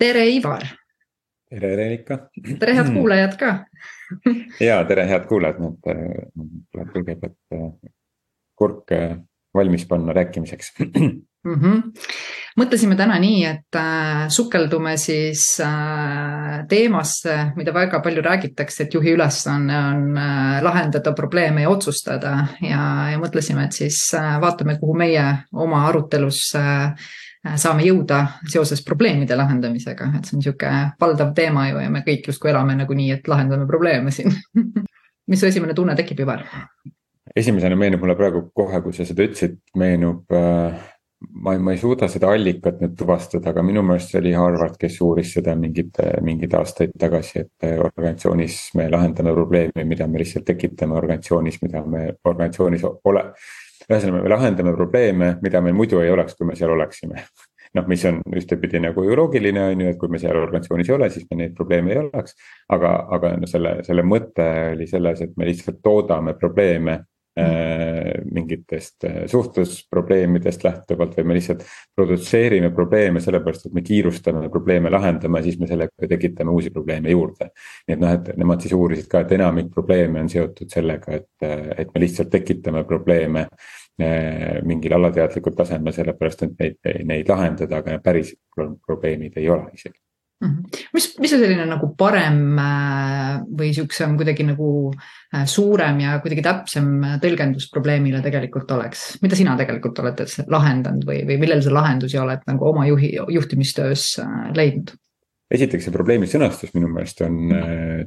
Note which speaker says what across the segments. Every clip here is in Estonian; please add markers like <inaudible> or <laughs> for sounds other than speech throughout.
Speaker 1: tere, Ivar.
Speaker 2: tere, Reelika.
Speaker 1: tere, head kuulajad ka <laughs>
Speaker 2: ja tere, head kuulajad, nüüd tuleb kõigepealt kurk valmis panna rääkimiseks <clears throat>
Speaker 1: mm. -hmm. mõtlesime täna nii, et äh, sukeldume siis äh, teemasse, mida väga palju räägitakse, et juhi ülesanne on, on äh, lahendada probleeme ja otsustada ja, ja mõtlesime, et siis äh, vaatame, kuhu meie oma arutelus äh, saame jõuda seoses probleemide lahendamisega, et see on niisugune valdav teema ju ja me kõik justkui elame nagunii, et lahendame probleeme siin <laughs> mis su esimene tunne tekib, Ivar?
Speaker 2: esimesena meenub mulle praegu kohe, kui sa seda ütlesid, meenub äh, ma, ma ei suuda seda allikat nüüd tuvastada, aga minu meelest see oli Harvard, kes uuris seda mingid, mingeid aastaid tagasi, et organisatsioonis me lahendame probleemi, mida me lihtsalt tekitame organisatsioonis, mida me organisatsioonis ole. Ühesõnaga, me lahendame probleeme, mida meil muidu ei oleks, kui me seal oleksime. <laughs> noh, mis on ühtepidi nagu ju loogiline, on ju, et kui me seal organisatsioonis ei ole, siis me neid probleeme ei oleks. aga, aga no selle, selle mõte oli selles, et me lihtsalt toodame probleeme mingitest äh, suhtlusprobleemidest lähtuvalt või me lihtsalt produtseerime probleeme sellepärast, et me kiirustame probleeme lahendama ja siis me sellega tekitame uusi probleeme juurde. nii et noh, et nemad siis uurisid ka, et enamik probleeme on seotud sellega, et, et me lihtsalt tekitame probleeme äh, mingil alateadlikul tasemel, sellepärast et neid, neid lahendada, aga päris probleemid ei ole isegi.
Speaker 1: Mis, mis see selline nagu parem äh, või siuksem kuidagi nagu äh, suurem ja kuidagi täpsem tõlgendus probleemile tegelikult oleks, mida sina tegelikult oled lahendanud või, või millel sa lahendusi oled nagu oma juhi, juhtimistöös äh, leidnud?
Speaker 2: esiteks see probleemi sõnastus minu meelest on,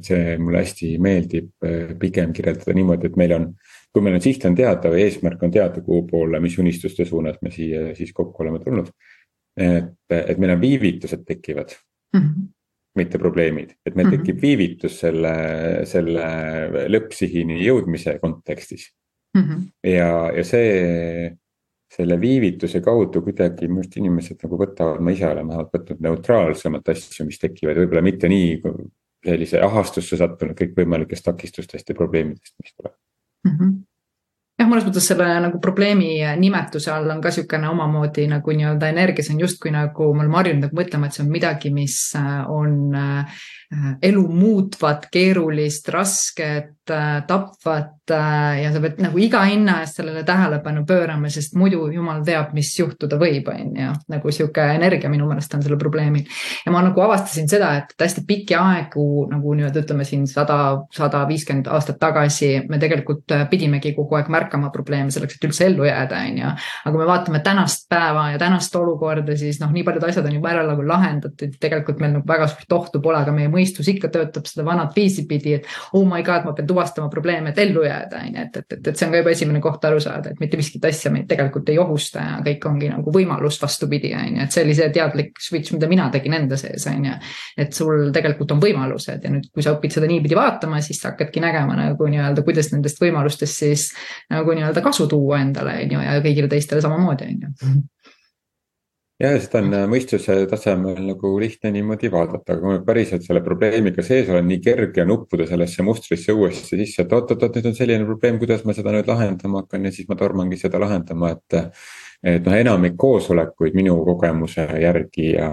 Speaker 2: see mulle hästi meeldib pigem kirjeldada niimoodi, et meil on. kui meil on siht on teada või eesmärk on teada, kuhu poole, mis unistuste suunas me siia siis kokku oleme tulnud. et, et meil on viivitused tekivad mm. -hmm mitte probleemid, et meil mm -hmm. tekib viivitus selle, selle lõppsihini jõudmise kontekstis mm. -hmm. ja, ja see, selle viivituse kaudu kuidagi minu arust inimesed nagu võtavad, ma ise olen vähemalt võtnud neutraalsemat asju, mis tekivad, võib-olla mitte nii sellise ahastusse sattunud kõikvõimalikest takistustest ja probleemidest, mis tuleb mm.
Speaker 1: -hmm jah, mõnes mõttes selle nagu probleemi nimetuse all on ka niisugune omamoodi nagu nii-öelda energia, see on justkui nagu me oleme harjunud nagu mõtlema, et see on midagi, mis äh, on äh, elu muutvat, keerulist, rasket, äh, tapvat ja sa pead nagu iga hinna eest sellele tähelepanu pöörama, sest muidu jumal teab, mis juhtuda võib, on ju. nagu sihuke energia minu meelest on sellel probleemil. ja ma nagu avastasin seda, et hästi pikki aegu nagu nii-öelda ütleme siin sada, sada viiskümmend aastat tagasi me tegelikult pidimegi kogu aeg märkama probleeme selleks, et üldse ellu jääda, on ju. aga kui me vaatame tänast päeva ja tänast olukorda, siis noh, nii paljud asjad on juba ära nagu lahendatud, tegelikult meil nagu väga suurt ohtu pole, aga meie mõistus ikka töötab seda vanat viisi pidi, et oh my god, ma pean tuvastama probleeme, et ellu jääda, on ju, et, et, et, et see on ka juba esimene koht aru saada, et mitte miskit asja meid tegelikult ei ohusta ja kõik ongi nagu võimalus vastupidi, on ju, et see oli see teadlik switch, mida mina tegin enda sees, on ju. et sul tegelikult on võimalused ja nüüd, kui sa õpid seda niipidi vaatama, siis sa hakkadki nägema nagu nii-öelda, kuidas nendest võimalustest siis nagu nii-öelda kasu tuua endale, on ju, ja kõigile teistele samamoodi, on ju
Speaker 2: ja seda on äh, mõistuse tasemel nagu lihtne niimoodi vaadata, aga kui ma päriselt selle probleemiga sees olen, nii kerge on uppuda sellesse mustrisse uuesti sisse, et oot-oot-oot, nüüd on selline probleem, kuidas ma seda nüüd lahendama hakkan ja siis ma tormangi seda lahendama, et. et noh, enamik koosolekuid minu kogemuse järgi ja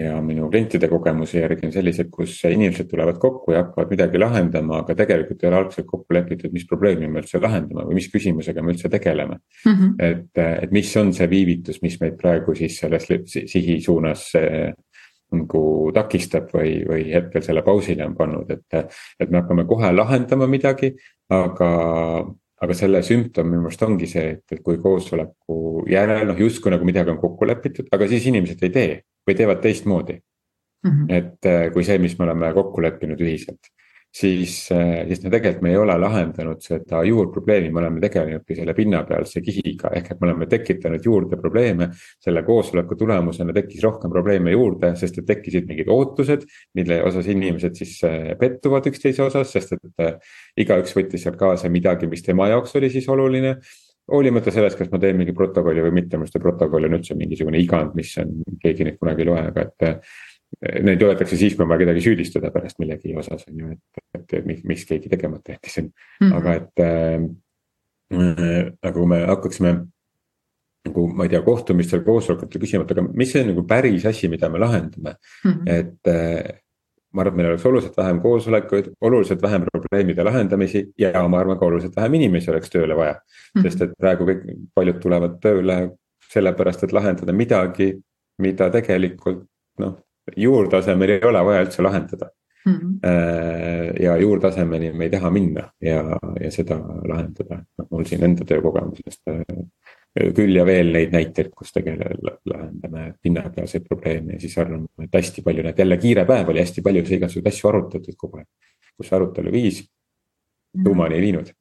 Speaker 2: ja minu klientide kogemuse järgi on sellised, kus inimesed tulevad kokku ja hakkavad midagi lahendama, aga tegelikult ei ole algselt kokku lepitud, mis probleemi me üldse lahendame või mis küsimusega me üldse tegeleme mm. -hmm. et, et mis on see viivitus, mis meid praegu siis selles sihi suunas nagu takistab või, või hetkel selle pausile on pannud, et. et me hakkame kohe lahendama midagi, aga aga selle sümptom minu meelest ongi see, et, et kui koosoleku järel noh, justkui nagu midagi on kokku lepitud, aga siis inimesed ei tee või teevad teistmoodi mm. -hmm. et äh, kui see, mis me oleme kokku leppinud ühiselt, siis, äh, siis no tegelikult me ei ole lahendanud seda juurprobleemi, me oleme tegelenudki selle pinnapealse kihiga, ehk et me oleme tekitanud juurde probleeme. selle koosoleku tulemusena tekkis rohkem probleeme juurde, sest et tekkisid mingid ootused, mille osas inimesed siis äh, pettuvad üksteise osas, sest et igaüks võttis sealt kaasa midagi, mis tema jaoks oli siis oluline hoolimata sellest, kas ma teen mingi protokolli või mitte, minu arust see protokoll on üldse mingisugune igand, mis on, keegi neid kunagi ei loe, aga et. Eh, neid loetakse siis, kui on vaja kedagi süüdistada pärast millegi osas on ju, et, et, et mis keegi tegemata jättis on mm, -hmm. aga et äh,. aga kui me hakkaksime nagu ma ei tea, kohtumistel, koosolekutel küsima, et aga mis see nagu päris asi, mida me lahendame mm, -hmm. et äh, ma arvan, et meil oleks oluliselt vähem koosolekuid, oluliselt vähem probleemide lahendamisi ja ma arvan ka oluliselt vähem inimesi oleks tööle vaja mm. -hmm. sest et praegu kõik, paljud tulevad tööle sellepärast, et lahendada midagi, mida tegelikult noh, juurtasemel ei ole vaja üldse lahendada mm. -hmm. ja juurtasemeni me ei taha minna ja, ja seda lahendada, noh mul siin enda töökogemusest äh, küll ja veel neid näiteid, kus tegelikult lahendame pinnapealseid probleeme ja siis arvame, et hästi palju, näed jälle kiire päev oli, hästi palju sai igasuguseid asju arutatud kogu aeg. kus arutelu viis, tuumani ei viinud.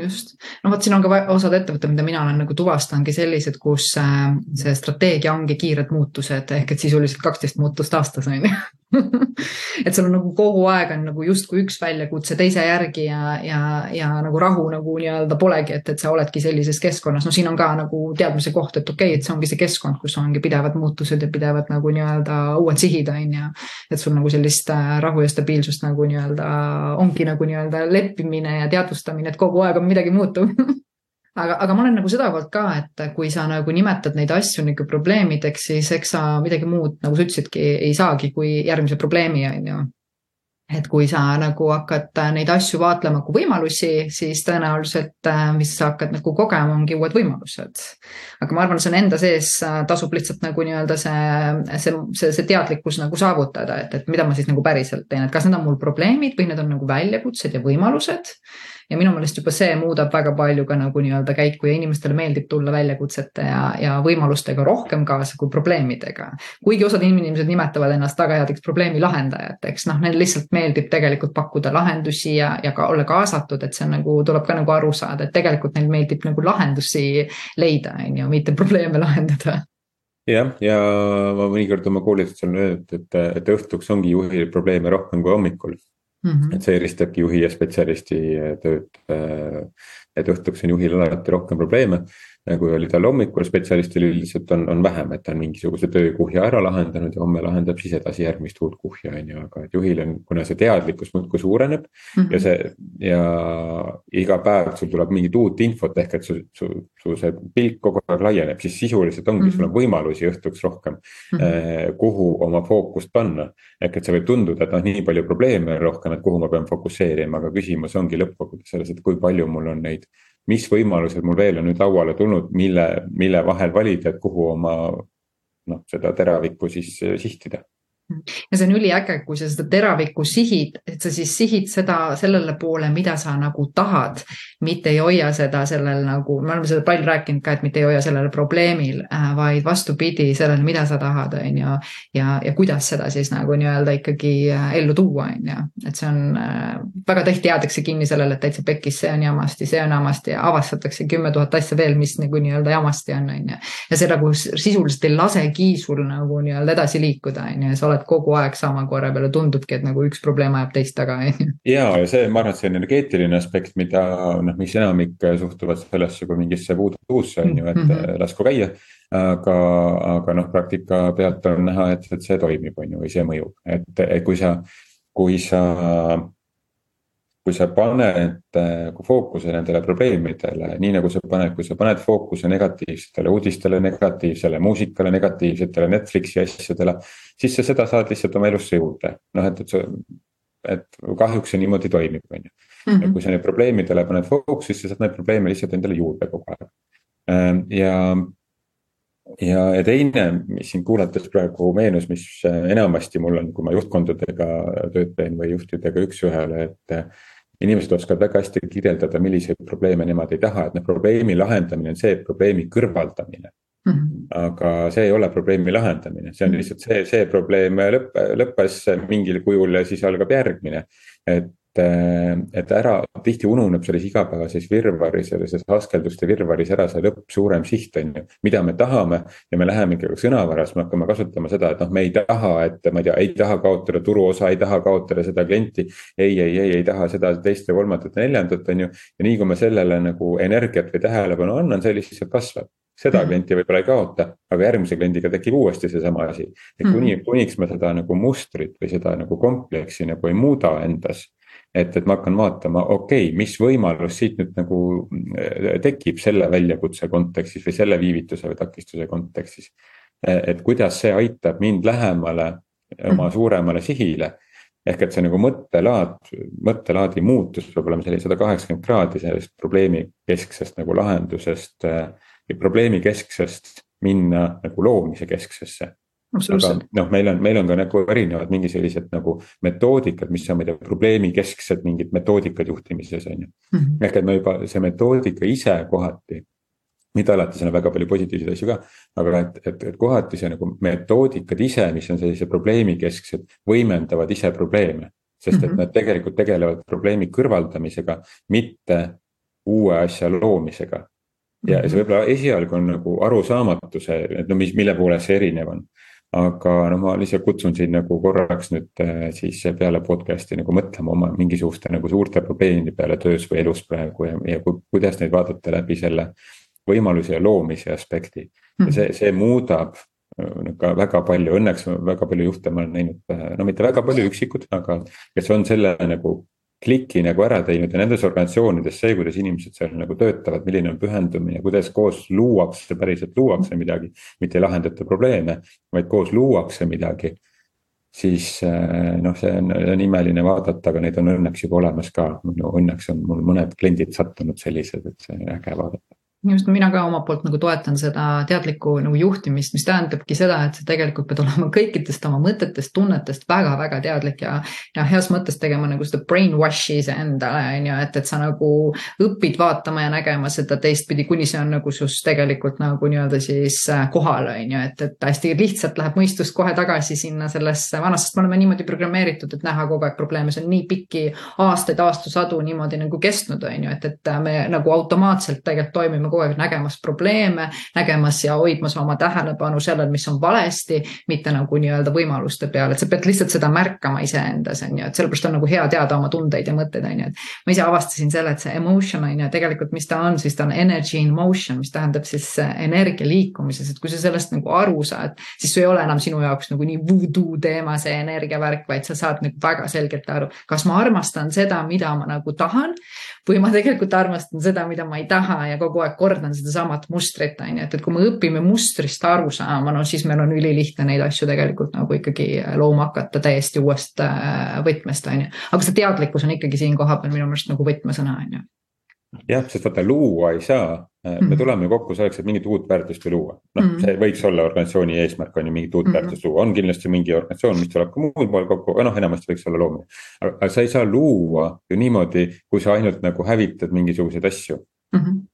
Speaker 1: Just, no vot, siin on ka osad ettevõtted, mida mina olen nagu tuvastanudki sellised, kus äh, see strateegia ongi kiired muutused ehk et sisuliselt kaksteist muutust aastas on ju <laughs> <laughs> et sul on nagu kogu aeg on nagu justkui üks väljakutse teise järgi ja, ja, ja nagu rahu nagu nii-öelda polegi, et, et sa oledki sellises keskkonnas, no siin on ka nagu teadmise koht, et okei okay,, et see ongi see keskkond, kus ongi pidevad muutused ja pidevad nagu nii-öelda uued sihid on ju. et sul nagu sellist äh, rahu ja stabiilsust nagu nii-öelda ongi nagu nii-öelda leppimine ja teadvustamine, et kogu aeg on midagi muutub <laughs> aga, aga ma olen nagu seda poolt ka, et kui sa nagu nimetad neid asju nagu probleemideks, siis eks sa midagi muud, nagu sa ütlesidki, ei saagi kui järgmise probleemi, on ju et kui sa nagu hakkad neid asju vaatlema kui võimalusi, siis tõenäoliselt, mis sa hakkad nagu kogema, ongi uued võimalused. aga ma arvan, see on enda sees, tasub lihtsalt nagu nii-öelda see, see, see, see teadlikkus nagu saavutada, et, et mida ma siis nagu päriselt teen, et kas need on mul probleemid või need on nagu väljakutsed ja võimalused ja minu meelest juba see muudab väga palju ka nagu nii-öelda käiku ja inimestele meeldib tulla väljakutsete ja, ja võimalustega rohkem kaasa kui probleemidega. kuigi osad inimesed nimetavad ennast väga headeks probleemi lahendajateks, noh, neil lihtsalt meeldib tegelikult pakkuda lahendusi ja, ja ka olla kaasatud, et see on nagu, tuleb ka nagu aru saada, et tegelikult neil meeldib nagu lahendusi leida, on ju, mitte probleeme lahendada
Speaker 2: jah, ja ma mõnikord oma koolitustel olen öelnud, et, et õhtuks ongi juhil probleeme rohkem kui hommikul Mm -hmm. et see eristabki juhi ja spetsialisti tööd. Et õhtuks on juhil alati rohkem probleeme kui oli tal hommikul, spetsialistil üldiselt on, on vähem, et ta on mingisuguse töökuhja ära lahendanud ja homme lahendab siis edasi järgmist uut kuhja, on ju, aga et juhil on, kuna see teadlikkus muudkui suureneb mm -hmm. ja see ja iga päev sul tuleb mingit uut infot ehk et su, su, su see pilk kogu aeg laieneb, siis sisuliselt ongi mm, -hmm. sul on võimalusi õhtuks rohkem mm, -hmm. kuhu oma fookust panna. ehk et see võib tunduda, et noh, nii palju probleeme on rohkem, et kuhu ma pean fokusseerima, aga küsimus ongi lõppkokkuvõttes selles, et kui palju mul on neid mis võimalused mul veel on nüüd lauale tulnud, mille, mille vahel valida, et kuhu oma noh, seda teravikku siis sihtida
Speaker 1: ja see on üliäge, kui sa seda teravikku sihid, et sa siis sihid seda sellele poole, mida sa nagu tahad, mitte ei hoia seda sellel nagu, me oleme seda palju rääkinud ka, et mitte ei hoia sellele probleemil äh,, vaid vastupidi sellele, mida sa tahad, on ju. ja, ja kuidas seda siis nagu nii-öelda ikkagi äh, ellu tuua, on ju, et see on äh, väga tihti jäädakse kinni sellele, et täitsa pekkis, see on jamasti, see on jamasti ja avastatakse kümme tuhat asja veel, mis nagu nii-öelda jamasti on, on ju. ja see nagu sisuliselt ei lasegi sul nagu nii-öelda edasi liikuda, on ju, ja sa oled oled kogu aeg sama korra peal ja tundubki, et nagu üks probleem ajab teist taga, on ju.
Speaker 2: ja, ja see, ma arvan, et see on energeetiline aspekt, mida noh, mis enamik suhtuvad sellesse kui mingisse puudutuusse on ju, et mm -hmm. lasku käia. aga, aga noh, praktika pealt on näha, et, et see toimib, on ju, või see mõjub, et, et kui sa, kui sa kui sa paned nagu fookuse nendele probleemidele, nii nagu sa paned, kui sa paned fookuse negatiivsetele uudistele, negatiivsele muusikale, negatiivsetele Netflixi asjadele. siis sa seda saad lihtsalt oma elusse juurde, noh, et, et sa, et kahjuks see niimoodi toimib, on ju. ja mhm. kui sa neid probleemidele paned fookuse, siis sa saad neid probleeme lihtsalt endale juurde kogu aeg. Ehm, ja ja, ja teine, mis siin kuulates praegu meenus, mis enamasti mul on, kui ma juhtkondadega tööd teen või juhtidega üks-ühele, et inimesed oskavad väga hästi kirjeldada, milliseid probleeme nemad ei taha, et noh, probleemi lahendamine on see probleemi kõrvaldamine mm. -hmm. aga see ei ole probleemi lahendamine, see on lihtsalt see, see probleem lõpp, lõppes mingil kujul ja siis algab järgmine. et et ära, tihti ununeb selles igapäevases virvarris, sellises askelduste virvarris ära see lõpp, suurem siht on ju. mida me tahame ja me läheme ikkagi sõnavaras, me hakkame kasutama seda, et noh, me ei taha, et ma ei tea, ei taha kaotada turuosa, ei taha kaotada seda klienti. ei, ei, ei, ei taha seda, teist ja kolmandat ja neljandat, on ju. ja nii kui ma sellele nagu energiat või tähelepanu annan, see lihtsalt kasvab seda mhm. klienti võib-olla ei kaota, aga järgmise kliendiga tekib uuesti seesama asi. et kuni, mhm. kuniks me seda nagu mustrit või seda nagu kompleksi nagu ei muuda endas et, et ma hakkan vaatama, okei okay,, mis võimalus siit nüüd nagu äh, tekib selle väljakutse kontekstis või selle viivituse või takistuse kontekstis. et kuidas see aitab mind lähemale oma mhm. suuremale sihile. ehk et see nagu mõttelaad, mõttelaadi muutus peab olema selline sada kaheksakümmend kraadi sellest probleemi kesksest nagu lahendusest. probleemi kesksest minna nagu loomise kesksesse aga noh, meil on, meil on ka nagu erinevad mingi sellised nagu metoodikad, mis on, ma ei tea, probleemikesksed mingid metoodikad juhtimises on ju mm -hmm.. ehk et me juba see metoodika ise kohati, mitte alati, seal on väga palju positiivseid asju ka. aga et, et, et kohati see nagu metoodikad ise, mis on sellise probleemikesksed, võimendavad ise probleeme. sest et -hmm. nad tegelikult tegelevad probleemi kõrvaldamisega, mitte uue asja loomisega ja see võib-olla esialgu on nagu arusaamatus, et no mis, mille poolest see erinev on aga no ma lihtsalt kutsun sind nagu korraks nüüd äh, siis peale podcast'i nagu mõtlema oma mingisuguste nagu suurte probleemide peale töös või elus praegu ja, ja kuidas neid vaadata läbi selle võimaluse loomise aspekti. ja hmm. see, see muudab äh, ka väga palju, õnneks väga palju juhte ma olen näinud, äh, no mitte väga palju üksikud, aga kes on selle nagu kliki nagu ära teinud ja nendes organisatsioonides see, kuidas inimesed seal nagu töötavad, milline on pühendumine, kuidas koos luuakse, päriselt luuakse midagi. mitte ei lahendata probleeme, vaid koos luuakse midagi. siis eh, noh, see on, on imeline vaadata, aga neid on õnneks juba olemas ka, no õnneks on mul mõned kliendid sattunud sellised, et see on äge vaadata
Speaker 1: just mina ka omalt poolt nagu toetan seda teadlikku nagu juhtimist, mis tähendabki seda, et sa tegelikult pead olema kõikidest oma mõtetest, tunnetest väga-väga teadlik ja. ja heas mõttes tegema nagu seda brainwash'i iseendale on ju, et, et sa nagu õpid vaatama ja nägema seda teistpidi, kuni see on nagu sus tegelikult nagu nii-öelda siis äh, kohal on ju, et, et hästi lihtsalt läheb mõistus kohe tagasi sinna sellesse vanasse, sest me oleme niimoodi programmeeritud, et näha kogu aeg probleeme, see on nii pikki aastaid, aastasadu niimoodi nagu kestnud, on ju, et, et me nagu automaatselt tegelikult toimime kogu aeg nägemas probleeme, nägemas ja hoidmas oma tähelepanu sellel, mis on valesti, mitte nagu nii-öelda võimaluste peal, et sa pead lihtsalt seda märkama iseendas, on ju, et sellepärast on nagu hea teada oma tundeid ja mõtteid, on ju, et ma ise avastasin selle, et see emotion on ju, tegelikult mis ta on, siis ta on energy in motion, mis tähendab siis energia liikumises, et kui sa sellest nagu aru saad, siis see ei ole enam sinu jaoks nagu nii voodoo teema, see energiavärk, vaid sa saad nagu väga selgelt aru, kas ma armastan seda, mida ma nagu tahan või ma tegelikult armastan seda, mida ma ei taha ja kogu aeg kordan sedasamat mustrit, on ju, et, et kui me õpime mustrist aru saama, no siis meil on ülilihtne neid asju tegelikult nagu ikkagi looma hakata täiesti uuest äh, võtmest, on ju. aga see teadlikkus on ikkagi siin kohapeal minu meelest nagu võtmesõna, on ju.
Speaker 2: Jah, sest vaata luua ei saa, me mm -hmm. tuleme kokku selleks, et mingit uut väärtust ju luua. noh mm -hmm., see võiks olla organisatsiooni eesmärk on ju mingit uut mm -hmm. väärtust luua, on kindlasti mingi organisatsioon, mis tuleb ka muul pool kokku, aga noh, enamasti võiks olla loomine. aga sa ei saa luua ju niimoodi, kui sa ainult nagu hävitad mingisuguseid asju mm. -hmm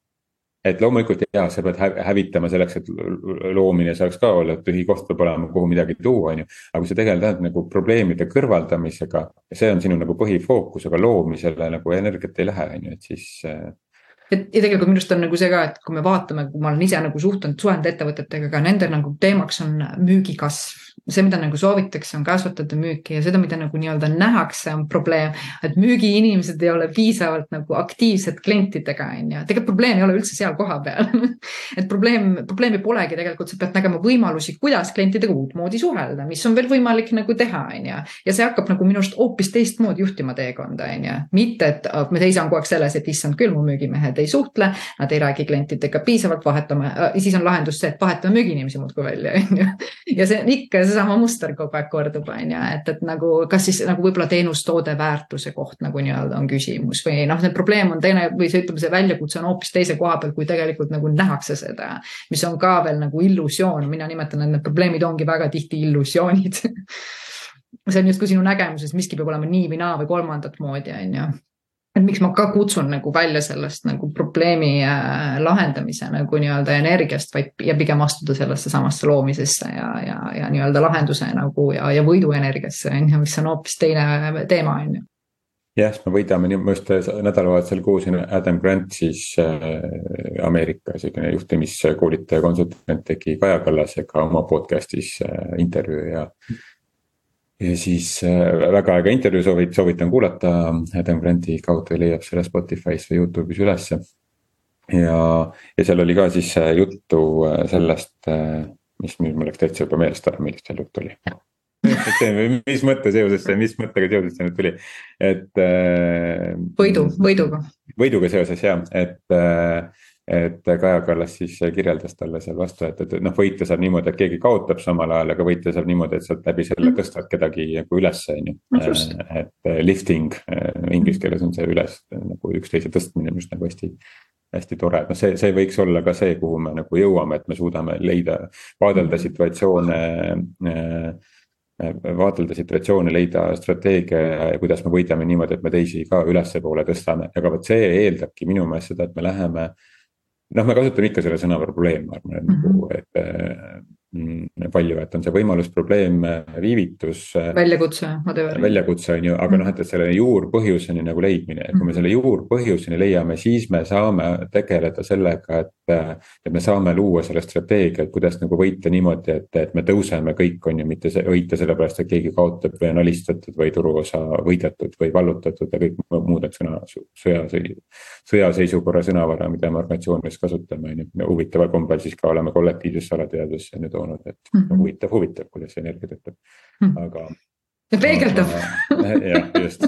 Speaker 2: et loomulikult jaa, sa pead hävitama selleks, et loomine saaks ka olla, tühi koht peab olema, kuhu midagi tuua, on ju. aga kui sa tegeled ainult nagu probleemide kõrvaldamisega, see on sinu nagu põhifookus, aga loomisele nagu energiat ei lähe, on ju, et siis
Speaker 1: äh, et ja tegelikult minu arust on nagu see ka, et kui me vaatame, kui ma olen ise nagu suhtlenud, suhelnud ettevõtetega, ka nende nagu teemaks on müügikasv see, mida nagu soovitakse, on kasvatada müüki ja seda, mida nagu nii-öelda nähakse, on probleem. et müügiinimesed ei ole piisavalt nagu aktiivsed klientidega, on ju. tegelikult probleem ei ole üldse seal kohapeal <laughs> et probleem, probleemi polegi tegelikult, sa pead nägema võimalusi, kuidas klientidega uutmoodi suhelda, mis on veel võimalik nagu teha, on ju. ja see hakkab nagu minu arust hoopis teistmoodi juhtima teekonda, on ju. mitte, et me seisan kogu aeg selles, et issand küll, mu müügimehed ei suhtle, nad ei räägi klientidega piisavalt, vahetame, siis on lahendus see, et vahetame müügiinimesi muudkui välja, on ju. <laughs> ja see on ikka seesama muster kogu aeg kordub, on ju, et, et nagu kas siis nagu võib-olla teenustoode väärtuse koht nagu nii-öelda on küsimus või noh, see probleem on teine või see, ütleme, see väljakutse on hoopis teise koha peal, kui tegelikult nagu nähakse seda. mis on ka veel nagu illusioon, mina nimetan, et need probleemid ongi väga tihti illusioonid <laughs> see on justkui sinu nägemuses, miski peab olema nii või naa või kolmandat moodi, on ju et miks ma ka kutsun nagu välja sellest nagu probleemi äh, lahendamise nagu nii-öelda energiast, vaid ja pigem astuda sellesse samasse loomisesse ja, ja, ja nii-öelda lahenduse nagu ja, ja võiduenergiasse on ju, mis on hoopis teine teema, on ju.
Speaker 2: Jah, me võidame, ma just nädalavahetusel kuulsin Adam Grant siis äh, Ameerika selline juhtimiskoolitaja, konsultant tegi Kaja Kallasega oma podcast'is äh, intervjuu ja ja siis äh, väga äge intervjuu soovit-, soovitan kuulata, Adam Granti kaudu leiab selle Spotify's või Youtube'is ülesse. ja, ja seal oli ka siis äh, juttu äh, sellest, mis nüüd mul läks täitsa juba meelest ära, millest seal juttu oli. mis mõtteseoses see, mis mõttega seoses see nüüd tuli, et
Speaker 1: võidu, võiduga.
Speaker 2: võiduga seoses jah, et et Kaja Kallas siis kirjeldas talle seal vastu, et, et noh, võita saab niimoodi, et keegi kaotab samal ajal, aga võita saab niimoodi, et sealt läbi selle mm. tõstad kedagi nagu üles, on ju. et lifting inglise keeles on see üles nagu üksteise tõstmine, mis nagu hästi hästi tore, et noh, see, see võiks olla ka see, kuhu me nagu jõuame, et me suudame leida, vaadelda situatsioone äh, vaadelda situatsioone, leida strateegia ja kuidas me võidame niimoodi, et me teisi ka ülespoole tõstame, aga vot see eeldabki minu meelest seda, et me läheme. Noh, me kasutame ikka selle sõna probleem, ma arvan, et nagu, -hmm. et Mm, palju, et on see võimalus, probleem, viivitus.
Speaker 1: väljakutse, whatever.
Speaker 2: väljakutse on ju, aga noh, et, et selle juurpõhjuseni nagu leidmine, et kui me selle juurpõhjuseni leiame, siis me saame tegeleda sellega, et. et me saame luua selle strateegia, et kuidas nagu võita niimoodi, et, et me tõuseme kõik, on ju, mitte see, võita sellepärast, et keegi kaotab või on alistatud või turuosa võidetud või vallutatud ja kõik muud need sõna, sõja, sõjaseisukorra sõnavara, mida me organisatsioonis kasutame, on ju. huvitaval kombel siis ka oleme kollektiivsesse alateadvusse nüüd toonud, et mm -hmm. huvitav, huvitav, kuidas see energia töötab mm, -hmm. aga.
Speaker 1: ja peegeldab. <laughs>
Speaker 2: jah, just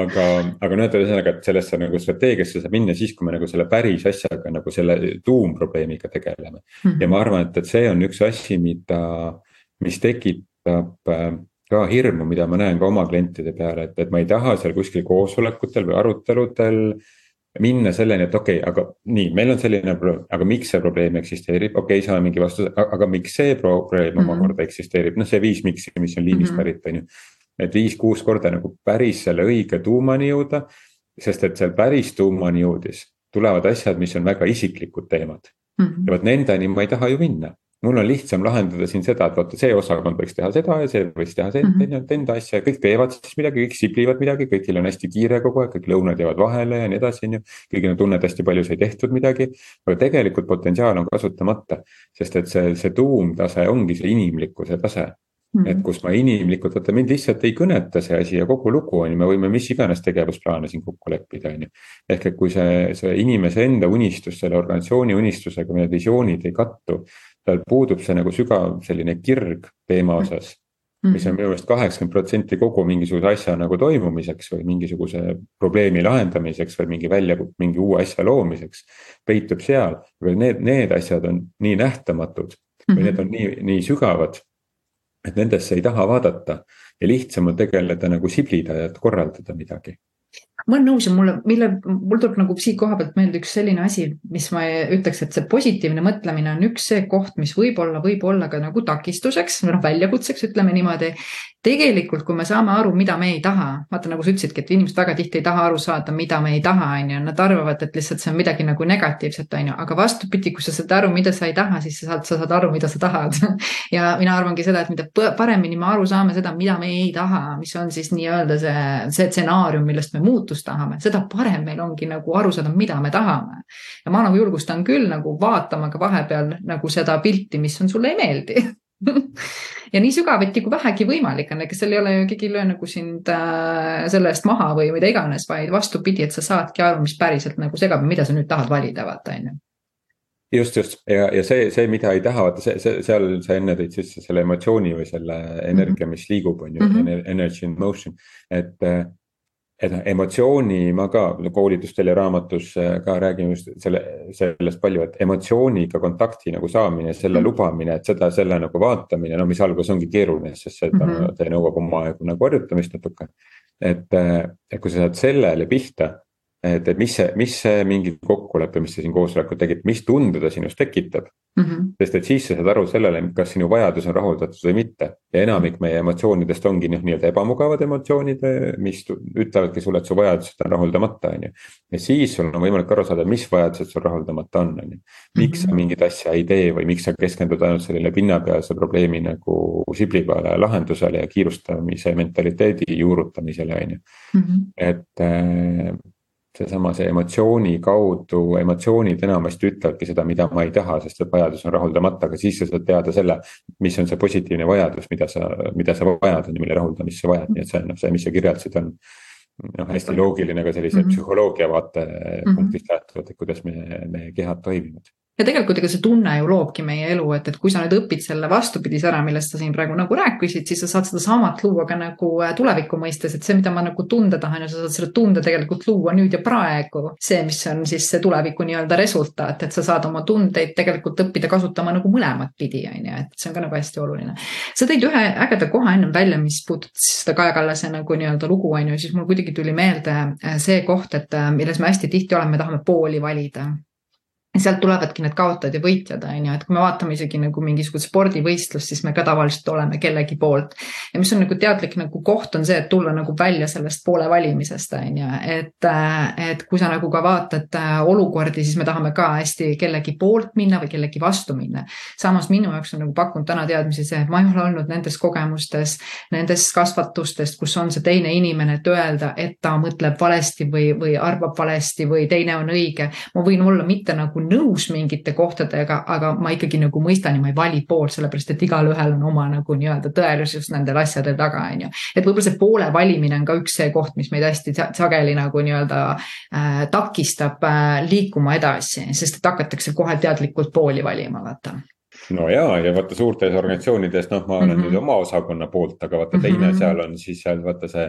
Speaker 2: aga, aga noh, et ühesõnaga, et sellesse nagu strateegiasse saab minna siis, kui me nagu selle päris asjaga nagu selle tuumprobleemiga tegeleme mm. -hmm. ja ma arvan, et, et see on üks asi, mida, mis tekitab äh, ka hirmu, mida ma näen ka oma klientide peale, et, et ma ei taha seal kuskil koosolekutel või aruteludel äh, minna selleni, et okei okay,, aga nii, meil on selline probleem, aga miks see probleem eksisteerib, okei okay,, saame mingi vastuse, aga miks see probleem mm -hmm. omakorda eksisteerib, noh, see viis miks'i, mis on liinist mm -hmm. pärit, on ju. et viis-kuus korda nagu päris selle õige tuumani jõuda, sest et seal päris tuumani jõudis tulevad asjad, mis on väga isiklikud teemad mm. -hmm. ja vot nendeni ma ei taha ju minna mul on lihtsam lahendada siin seda, et vaata, see osakond võiks teha seda ja see võiks teha see mm, -hmm. enda asja ja kõik teevad siis midagi, kõik siblivad midagi, kõigil on hästi kiire kogu aeg, kõik lõunad jäävad vahele ja nii edasi, on ju. kõigil on tunne, et hästi palju sai tehtud midagi, aga tegelikult potentsiaal on kasutamata, sest et see, see tuumtase ongi see inimlikkuse tase -hmm. et kus ma inimlikult, vaata mind lihtsalt ei kõneta see asi ja kogu lugu on ju, me võime mis iganes tegevusplaane siin kokku leppida, on ju. ehk et kui see, see inimese enda unistus selle organisatsiooni unistusega, need visioonid ei kattu, tal puudub see nagu sügav selline kirg teema mhm. osas mm. -hmm. mis on minu meelest kaheksakümmend protsenti kogu mingisuguse asja nagu toimumiseks või mingisuguse probleemi lahendamiseks või mingi välja, mingi uue asja loomiseks. peitub seal, aga need, need asjad on nii nähtamatud või mm -hmm. need on nii, nii sügavad. et nendesse ei taha vaadata ja lihtsam on tegeleda nagu siblida ja korraldada midagi
Speaker 1: ma olen nõus ja mulle, mille, mul tuleb nagu siit koha pealt meelde üks selline asi, mis ma ütleks, et see positiivne mõtlemine on üks see koht, mis võib-olla, võib olla ka nagu takistuseks, noh väljakutseks, ütleme niimoodi. Tegelikult, kui me saame aru, mida me ei taha, vaata nagu sa ütlesidki, et inimesed väga tihti ei taha aru saada, mida me ei taha, on ju, nad arvavad, et lihtsalt see on midagi nagu negatiivset, on ju, aga vastupidi, kui sa saad aru, mida sa ei taha, siis sa saad, sa saad aru, mida sa tahad. <laughs> Ja mina arvangi seda, et mida paremini me aru saame seda, mida me ei taha, mis on siis nii-öelda see, see stsenaarium, millest me muutust tahame, seda parem meil ongi nagu aru saada, mida me tahame. ja ma nagu julgustan küll nagu vaatama ka vahepeal nagu seda pilti, mis on sulle ei meeldi. <laughs> Ja nii sügavuti kui vähegi võimalik on, ega seal ei ole ju, keegi ei löö nagu sind äh, selle eest maha või mida iganes, vaid vastupidi, et sa saadki aru, mis päriselt nagu segab ja mida sa nüüd tahad valida, vaata on ju.
Speaker 2: Just, just. Ja, ja see, see, mida ei taha, vaata see, see, seal sa enne tõid sisse selle emotsiooni või selle energia, mis liigub, on ju mm, -hmm. energy in motion, et äh, et noh, emotsiooni ma ka koolitustel ja raamatus äh, ka räägin just selle, sellest palju, et emotsiooniga kontakti nagu saamine, selle mm. lubamine, et seda, selle nagu vaatamine, no mis alguses ongi keeruline, sest seda mm, -hmm. see nõuab oma aegu nagu harjutamist natuke. et, äh, et kui sa saad sellele pihta et, et mis see, mis see mingi kokkulepe, mis sa siin koosolekul tegid, mis tunde ta sinus tekitab mm. -hmm. sest et siis sa saad aru sellele, kas sinu vajadus on rahuldatud või mitte. ja enamik meie emotsioonidest ongi noh, nii-öelda ebamugavad emotsioonid, mis ütlevadki sulle, et su vajadused on rahuldamata, on ju. ja siis sul on võimalik aru saada, mis vajadused sul rahuldamata on, on ju. miks sa mhm. mingit asja ei tee või miks sa keskendud ainult sellele pinnapealse probleemi nagu sibli peale lahendusele ja kiirustamise mentaliteedi juurutamisele, on ju. Mhm. et äh, seesama, see emotsiooni kaudu, emotsioonid enamasti ütlevadki seda, mida ma ei taha, sest see vajadus on rahuldamata, aga siis sa saad teada selle. mis on see positiivne vajadus, mida sa, mida sa vajad, on ju, mille rahuldamist sa vajad, nii et see on noh, see, mis sa kirjeldasid, on. noh, hästi loogiline ka sellise mm -hmm. psühholoogia vaatepunktist mm -hmm. lähtuvalt, et kuidas meie, meie kehad toimivad
Speaker 1: ja tegelikult ega see tunne ju loobki meie elu, et, et kui sa nüüd õpid selle vastupidise ära, millest sa siin praegu nagu rääkisid, siis sa saad sedasamat luua ka nagu äh, tuleviku mõistes, et see, mida ma nagu tunda tahan ja sa saad selle tunde tegelikult luua nüüd ja praegu. see, mis on siis see tuleviku nii-öelda resultaat, et sa saad oma tundeid tegelikult õppida kasutama nagu mõlemat pidi, on ju, et see on ka nagu hästi oluline. sa tõid ühe ägeda koha ennem välja, mis puudutas seda Kaja Kallase nagu nii-öelda lugu, on ju, siis mul kuidagi tuli meelde äh, see koht, et äh, milles me hästi tihti oleme, tahame pooli valida sealt tulevadki need kaotajad ja võitjad, on ju, et kui me vaatame isegi nagu mingisugust spordivõistlust, siis me ka tavaliselt oleme kellegi poolt. ja mis on nagu teadlik nagu koht, on see, et tulla nagu välja sellest poole valimisest, on ju, et, et kui sa nagu ka vaatad äh, olukordi, siis me tahame ka hästi kellegi poolt minna või kellegi vastu minna. samas minu jaoks on nagu pakkunud täna teadmisi see, et ma ei ole olnud nendes kogemustes, nendes kasvatustest, kus on see teine inimene, et öelda, et ta mõtleb valesti või, või arvab valesti või teine on õige. ma võin olla mitte nagu nõus mingite kohtadega, aga ma ikkagi nagu mõistan ja ma ei vali poolt, sellepärast et igalühel on oma nagu nii-öelda tõelisus nendel asjadel taga, on ju. et võib-olla see poole valimine on ka üks see koht, mis meid hästi sageli nagu nii-öelda äh, takistab äh, liikuma edasi, sest et hakatakse kohe teadlikult pooli valima, vaata
Speaker 2: no ja, ja vaata suurtes organisatsioonides, noh, ma olen mm -hmm. nüüd oma osakonna poolt, aga vaata teine mm -hmm. seal on siis seal vaata see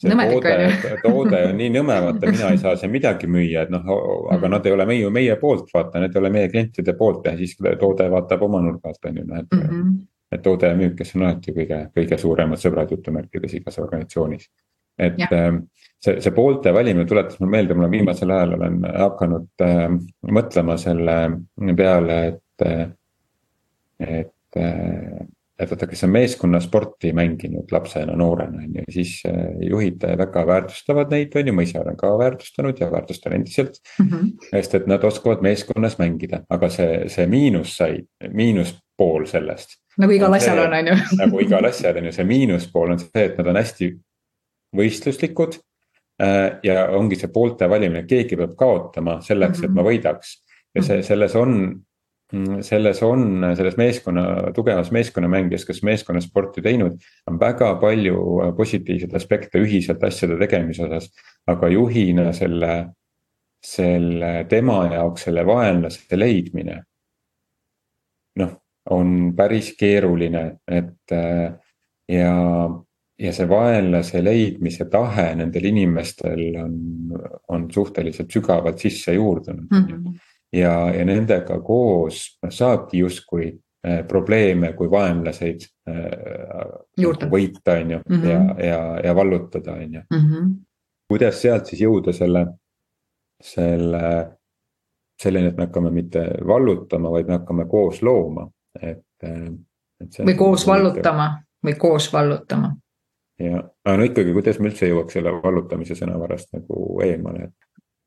Speaker 2: see Nõmedik toode, toode on nii nõme, vaata mina ei saa seal midagi müüa, et noh, aga mm. nad ei ole meie, meie poolt, vaata, need ei ole meie klientide poolt ja siis toode vaatab oma nurga alt on ju, noh et mm. -hmm. et toode ja müük, kes on alati kõige, kõige suuremad sõbrad jutumärkides igas organisatsioonis. et ja. Ähm, see, see poolte valimine tuletas mulle meelde, ma viimasel ajal olen hakanud äh, mõtlema selle peale, et, et äh, et vaata, kes on meeskonnasporti mänginud lapsena, noorena on ju, siis äh, juhid väga väärtustavad neid, on ju, ma ise olen ka väärtustanud ja väärtustan endiselt mm. -hmm. sest et nad oskavad meeskonnas mängida, aga see, see miinus sai, miinuspool sellest.
Speaker 1: nagu igal asjal on, on ju. <laughs>
Speaker 2: nagu igal asjal on ju, see miinuspool on see, et nad on hästi võistluslikud. Äh, ja ongi see poolte valimine, keegi peab kaotama selleks mm, -hmm. et ma võidaks ja see, selles on selles on, selles meeskonna, tugevas meeskonnamängijas, kes meeskonnasporti teinud, on väga palju äh, positiivseid aspekte ühiselt asjade tegemise osas. aga juhina selle, selle tema jaoks selle vaenlase leidmine. noh, on päris keeruline, et äh, ja, ja see vaenlase leidmise tahe nendel inimestel on, on suhteliselt sügavalt sisse juurdunud mm. -hmm ja, ja nendega koos saabki justkui äh, probleeme kui vaenlaseid äh, võita, on ju, mhm. ja, ja, ja vallutada, on ju. Mhm. kuidas sealt siis jõuda selle, selle, selleni, et me hakkame mitte vallutama, vaid me hakkame koos looma, et,
Speaker 1: äh, et. või koos vallutama või koos vallutama.
Speaker 2: ja, aga no ikkagi, kuidas me üldse jõuaks selle vallutamise sõnavarast nagu eemale, et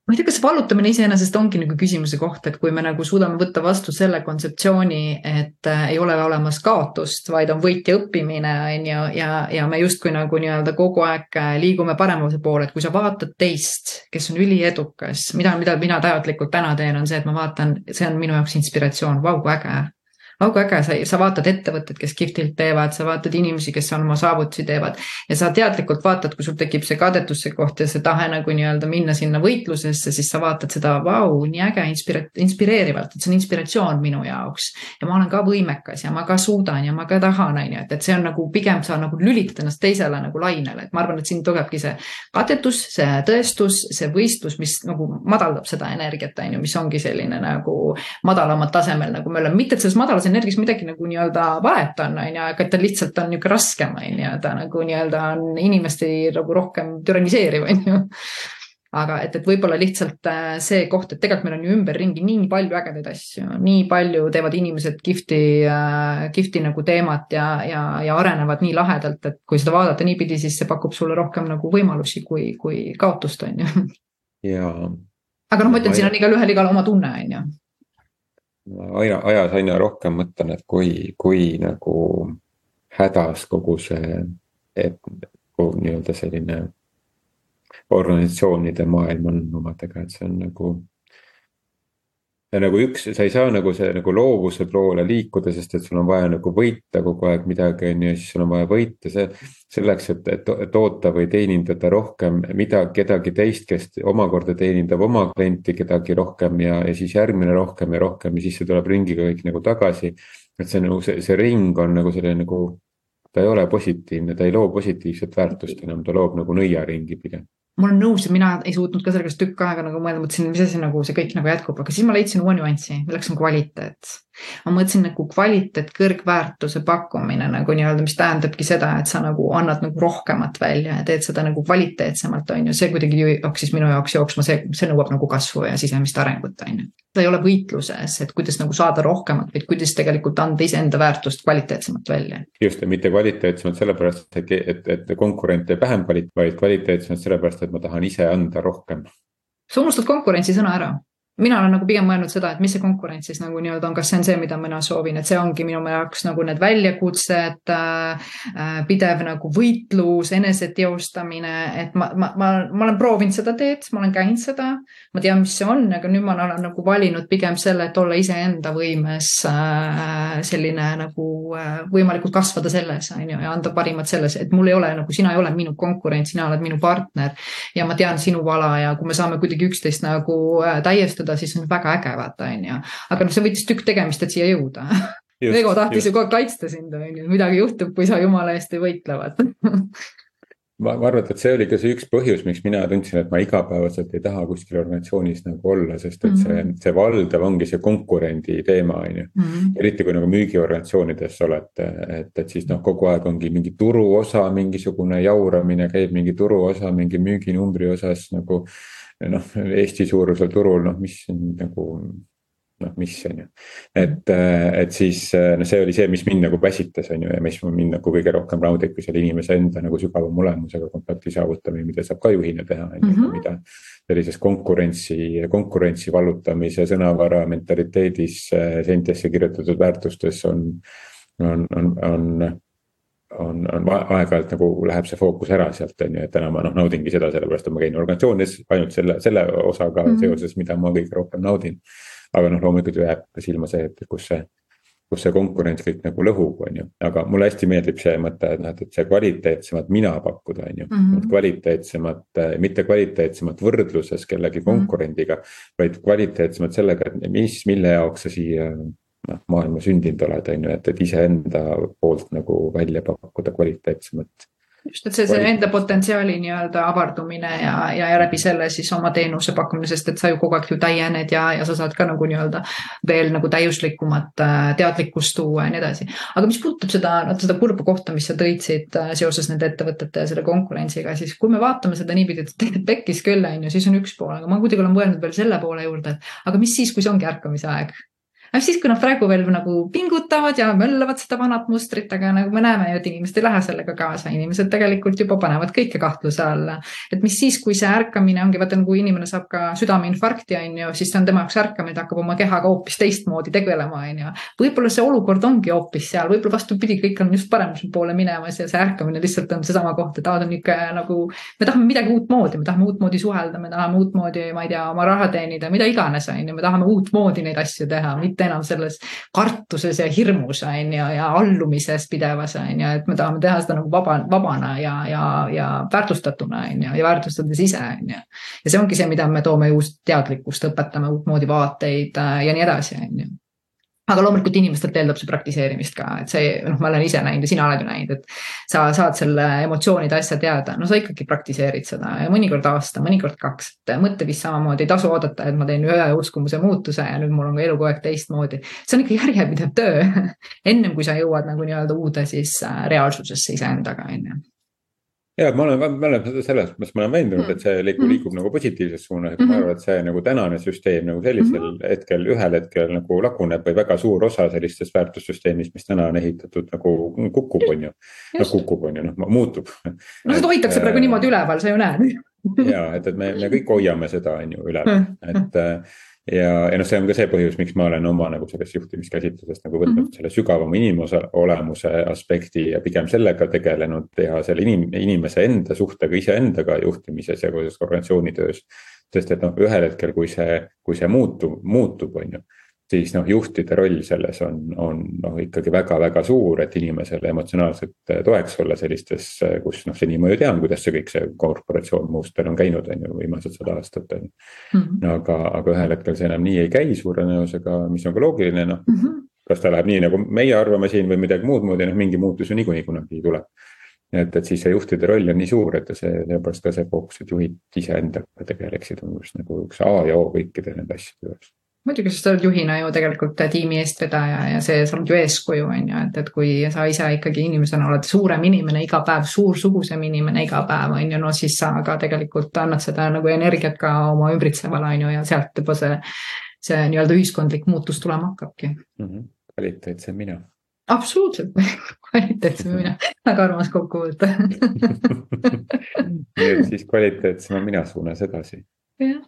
Speaker 1: ma ei tea, kas vallutamine iseenesest ongi nagu küsimuse koht, et kui me nagu suudame võtta vastu selle kontseptsiooni, et äh, ei ole olemas kaotust, vaid on võit ja õppimine, on ju, ja, ja me justkui nagu nii-öelda kogu aeg äh, liigume paremuse poole, et kui sa vaatad teist, kes on üliedukas, mida, mida mina teadlikult täna teen, on see, et ma vaatan, see on minu jaoks inspiratsioon, vau, kui äge kui äge, sa, sa vaatad ettevõtteid, kes kihvtilt teevad, sa vaatad inimesi, kes on oma saavutusi teevad. Ja sa teadlikult vaatad, kui sul tekib see kadetuse koht ja see tahe nagu nii-öelda minna sinna võitlusesse, siis sa vaatad seda, vau, nii äge, inspireerivalt, et see on inspiratsioon minu jaoks. ja ma olen ka võimekas ja ma ka suudan ja ma ka tahan, on ju, et, et see on nagu pigem sa nagu lülitad ennast teisele nagu lainele, et ma arvan, et siin tulebki see kadetus, see tõestus, see võistlus, mis nagu madaldab seda energiat, on ju, mis ongi selline nagu madalamal tasemel, nagu me oleme, mitte et selles madalas energias midagi nagu nii-öelda valet on, on ju, aga ta lihtsalt on niisugune raskem, on ju, ta nagu nii-öelda on inimesti nagu rohkem türaniseeriv, on ju aga et, et võib-olla lihtsalt äh, see koht, et tegelikult meil on ju ümberringi nii palju ägedaid asju, nii palju teevad inimesed kihvti, äh, kihvti nagu teemat ja, ja, ja arenevad nii lahedalt, et kui seda vaadata niipidi, siis see pakub sulle rohkem nagu võimalusi kui, kui kaotust, on ju.
Speaker 2: jaa.
Speaker 1: aga noh, ma ütlen, siin on igalühel igal oma tunne, on ju
Speaker 2: aina, ajas aina rohkem mõtlen, et kui, kui nagu hädas kogu see, et nii-öelda selline organisatsioonide maailm on omadega, et see on nagu. Ja nagu üks, sa ei saa nagu see nagu loovuse poole liikuda, sest et sul on vaja nagu võita kogu aeg midagi, on ju, siis sul on vaja võita see. selleks, et, et, toota või teenindada rohkem midagi, kedagi teist, kes omakorda teenindab oma klienti kedagi rohkem ja, ja siis järgmine rohkem ja rohkem ja siis see tuleb ringiga kõik nagu tagasi. et see nagu see, see ring on nagu selline nagu, ta ei ole positiivne, ta ei loo positiivset väärtust enam, ta loob nagu nõiaringi pigem
Speaker 1: ma olen nõus ja mina ei suutnud ka sellega tükk aega nagu mõelda, mõtlesin, mis asi nagu see kõik nagu jätkub, aga siis ma leidsin uue nüansi, milleks on kvaliteet ma mõtlesin nagu kvaliteet, kõrgväärtuse pakkumine nagu nii-öelda, mis tähendabki seda, et sa nagu annad nagu rohkemat välja ja teed seda nagu kvaliteetsemalt, on ju, see kuidagi hakkas minu jaoks jooksma, see, see nõuab nagu kasvu ja sisemist arengut, on ju. ta ei ole võitluses, et kuidas nagu saada rohkemat, vaid kuidas tegelikult anda iseenda väärtust kvaliteetsemalt välja.
Speaker 2: just, ja mitte kvaliteetsemalt sellepärast, et, et, et konkurent teeb vähem kvalit-, vaid kvaliteetsemalt sellepärast, et ma tahan ise anda rohkem.
Speaker 1: sa unustad konkurentsi sõna ära mina olen nagu pigem mõelnud seda, et mis see konkurents siis nagu nii-öelda on, kas see on see, mida mina soovin, et see ongi minu jaoks nagu need väljakutsed äh,, äh pidev nagu võitlus, eneseteostamine, et ma, ma, ma, ma olen proovinud seda teed, ma olen käinud seda. ma tean, mis see on, aga nüüd ma olen nagu valinud pigem selle, et olla iseenda võimes äh, selline nagu äh, võimalikult kasvada selles, on ju, ja anda parimat selles, et mul ei ole nagu, sina ei ole minu konkurent, sina oled minu partner. ja ma tean sinu vala ja kui me saame kuidagi üksteist nagu äh, täiestada seda, siis on väga äge, vaata, on ju. aga noh, see võttis tükk tegemist, et siia jõuda. Ego tahtis ju kogu aeg kaitsta sind, on ju, midagi juhtub, kui sa jumala eest ei võitle, vaata
Speaker 2: ma, ma arvan, et see oli ka see üks põhjus, miks mina tundsin, et ma igapäevaselt ei taha kuskil organisatsioonis nagu olla, sest et see, mhm. see valdav ongi see konkurendi teema, on ju. Mhm. eriti kui nagu müügiorganisatsioonides oled, et, et siis noh, kogu aeg ongi mingi turuosa, mingisugune jauramine käib mingi turuosa, mingi müüginumbri osas nagu noh, Eesti suurusel turul, noh, mis nagu noh, mis on ju. et, et siis noh, see oli see, mis mind nagu väsitas, on ju, ja mis mind nagu kõige rohkem raudib, kui selle inimese enda nagu sügavama olemusega kontakti saavutamine, mida saab ka juhina teha, on ju, mhm. mida. sellises konkurentsi, konkurentsi vallutamise sõnavara mentaliteedis seintesse kirjutatud väärtustes on, on, on, on on, on aeg-ajalt nagu läheb see fookus ära sealt on ju, et täna ma noh naudingi seda, sellepärast et ma käin organisatsioonides ainult selle, selle osaga mm -hmm. seoses, mida ma kõige rohkem naudin. aga noh, loomulikult ju jääb silma see, et kus see, kus see konkurents kõik nagu lõhub, on ju, aga mulle hästi meeldib see mõte, et noh, et see kvaliteetsemat mina pakkuda, on ju mm. -hmm. kvaliteetsemat, mitte kvaliteetsemat võrdluses kellegi mhm. konkurendiga mm, -hmm. vaid kvaliteetsemat sellega, et mis, mille jaoks sa siia noh, maailma sündinud oled, on ju, et, et iseenda poolt nagu välja pakkuda kvaliteetsemat.
Speaker 1: just, et see, see enda potentsiaali nii-öelda avardumine ja, ja, ja läbi selle siis oma teenuse pakkumine, sest et sa ju kogu aeg ju täiened ja, ja sa saad ka nagu nii-öelda veel nagu täiuslikumat äh, teadlikkust tuua ja nii edasi. aga mis puudutab seda, seda kurba kohta, mis sa tõid siit äh, seoses nende ettevõtete ja selle konkurentsiga, siis kui me vaatame seda niipidi, et tegelikult pekkis küll, on ju, siis on üks pool, aga ma kuidagi olen mõelnud veel selle poole juurde, et aga mis siis, kui see ongi ärkamise aeg aga siis, kui nad praegu veel nagu pingutavad ja möllavad seda vanat mustrit, aga nagu me näeme ju, et inimesed ei lähe sellega kaasa, inimesed tegelikult juba panevad kõike kahtluse alla. et mis siis, kui see ärkamine ongi, vaata nagu inimene saab ka südameinfarkti, on ju, siis see on tema jaoks ärkamine, ta hakkab oma kehaga hoopis teistmoodi tegelema, on ju. võib-olla see olukord ongi hoopis seal, võib-olla vastupidi, kõik on just paremuse poole minemas ja see ärkamine lihtsalt on seesama koht, et aa, ta on ikka nagu, me tahame midagi uutmoodi, me tahame uutmoodi suhelda, me tahame uutmoodi, ma ei tea, oma raha teenida, mida iganes, on ju, me tahame uutmoodi neid asju teha, mitte mitte enam selles kartuses ja hirmus on ju ja allumises pidevas on ju, et me tahame teha seda nagu vaba, vabana ja, ja, ja väärtustatuna on ju ja väärtustades ise on ju. ja see ongi see, mida me toome uut teadlikkust, õpetame uutmoodi vaateid äh, ja nii edasi, on ju aga loomulikult inimestelt eeldab see praktiseerimist ka, et see, noh, ma olen ise näinud ja sina oled ju näinud, et sa saad selle emotsioonide asja teada, no sa ikkagi praktiseerid seda ja mõnikord aasta, mõnikord kaks, et mõtle vist samamoodi, ei tasu oodata, et ma teen ühe uskumuse muutuse ja nüüd mul on ka elu kogu aeg teistmoodi. see on ikka järjepidev töö. <laughs> Ennem kui sa jõuad nagu nii-öelda uude siis äh, reaalsusesse iseendaga, on ju
Speaker 2: ja ma olen, ma olen selles mõttes, ma olen veendunud, mm. et see liigub, mm. liigub nagu positiivses suunas, et ma arvan, et see nagu tänane süsteem nagu sellisel mm -hmm. hetkel, ühel hetkel nagu laguneb või väga suur osa sellistest väärtussüsteemist, mis täna on ehitatud nagu kukub, on ju. noh kukub, on ju, noh muutub.
Speaker 1: no seda hoitakse praegu niimoodi üleval, sa ju näed
Speaker 2: ja et, et me, me kõik hoiame seda, on ju üleval, et ja, ja noh, see on ka see põhjus, miks ma olen oma nagu sellest juhtimiskäsitlusest nagu võtnud mm -hmm. selle sügavama inimose olemuse aspekti ja pigem sellega tegelenud ja selle inim-, inimese enda suhtega iseendaga juhtimises ja koos organisatsiooni töös. sest et noh, ühel hetkel, kui see, kui see muutub, muutub, on ju siis noh, juhtide roll selles on, on noh, ikkagi väga-väga suur, et inimesele emotsionaalselt toeks olla sellistes, kus noh, seni ma ju tean, kuidas see kõik see korporatsioon muustel on käinud, on ju, viimased sada aastat on ju mm. -hmm. aga, aga ühel hetkel see enam nii ei käi suure tõenäosusega, mis on ka loogiline, noh mm -hmm. kas ta läheb nii, nagu meie arvame siin või midagi muud moodi, noh mingi muutus ju niikuinii kunagi tuleb. et, et siis see juhtide roll on nii suur, et see, seepärast ka see fookus, et juhid iseendaga tegeleksid, on just nagu üks A ja O kõikide nende asjade juures
Speaker 1: muidugi, sest sa oled juhina ju tegelikult tiimi eestvedaja ja see, sa oled ju eeskuju, on ju, et, et kui sa ise ikkagi inimesena oled suurem inimene iga päev, suursugusem inimene iga päev, on ju, no siis sa ka tegelikult annad seda nagu energiat ka oma ümbritsevale, on ju, ja sealt juba see, see nii-öelda ühiskondlik muutus tulema hakkabki mm.
Speaker 2: -hmm. kvaliteetsem mina.
Speaker 1: absoluutselt <laughs> kvaliteetsem mina, väga armas kokkuvõte <laughs>
Speaker 2: nii et siis kvaliteetsema mina suunas edasi.
Speaker 1: jah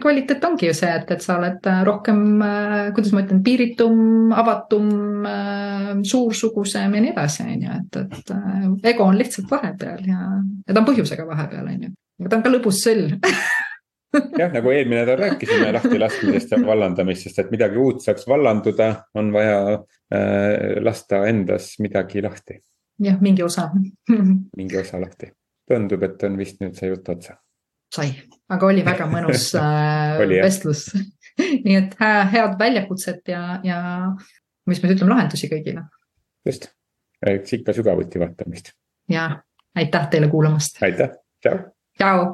Speaker 1: kvaliteet ongi ju see, et, et sa oled äh, rohkem, äh, kuidas ma ütlen, piiritum, avatum, äh, suursugusem ja nii edasi, on ju, et, et ego on lihtsalt vahepeal ja, ja ta on põhjusega vahepeal, on ju. aga ta on ka lõbus sõll <laughs>
Speaker 2: jah, nagu eelmine nädal rääkisime lahtilaskmisest ja vallandamisest, et midagi uut saaks vallanduda, on vaja äh, lasta endas midagi lahti.
Speaker 1: jah, mingi osa <laughs>
Speaker 2: mingi osa lahti. tundub, et on vist nüüd see jutt otsa
Speaker 1: sai, aga oli väga mõnus <laughs> äh, oli, vestlus <laughs> nii et hea, head väljakutset ja, ja mis me ütleme, lahendusi kõigile.
Speaker 2: just, eks ikka sügavuti vaatamist.
Speaker 1: ja aitäh teile kuulamast.
Speaker 2: aitäh, tšau.
Speaker 1: tšau.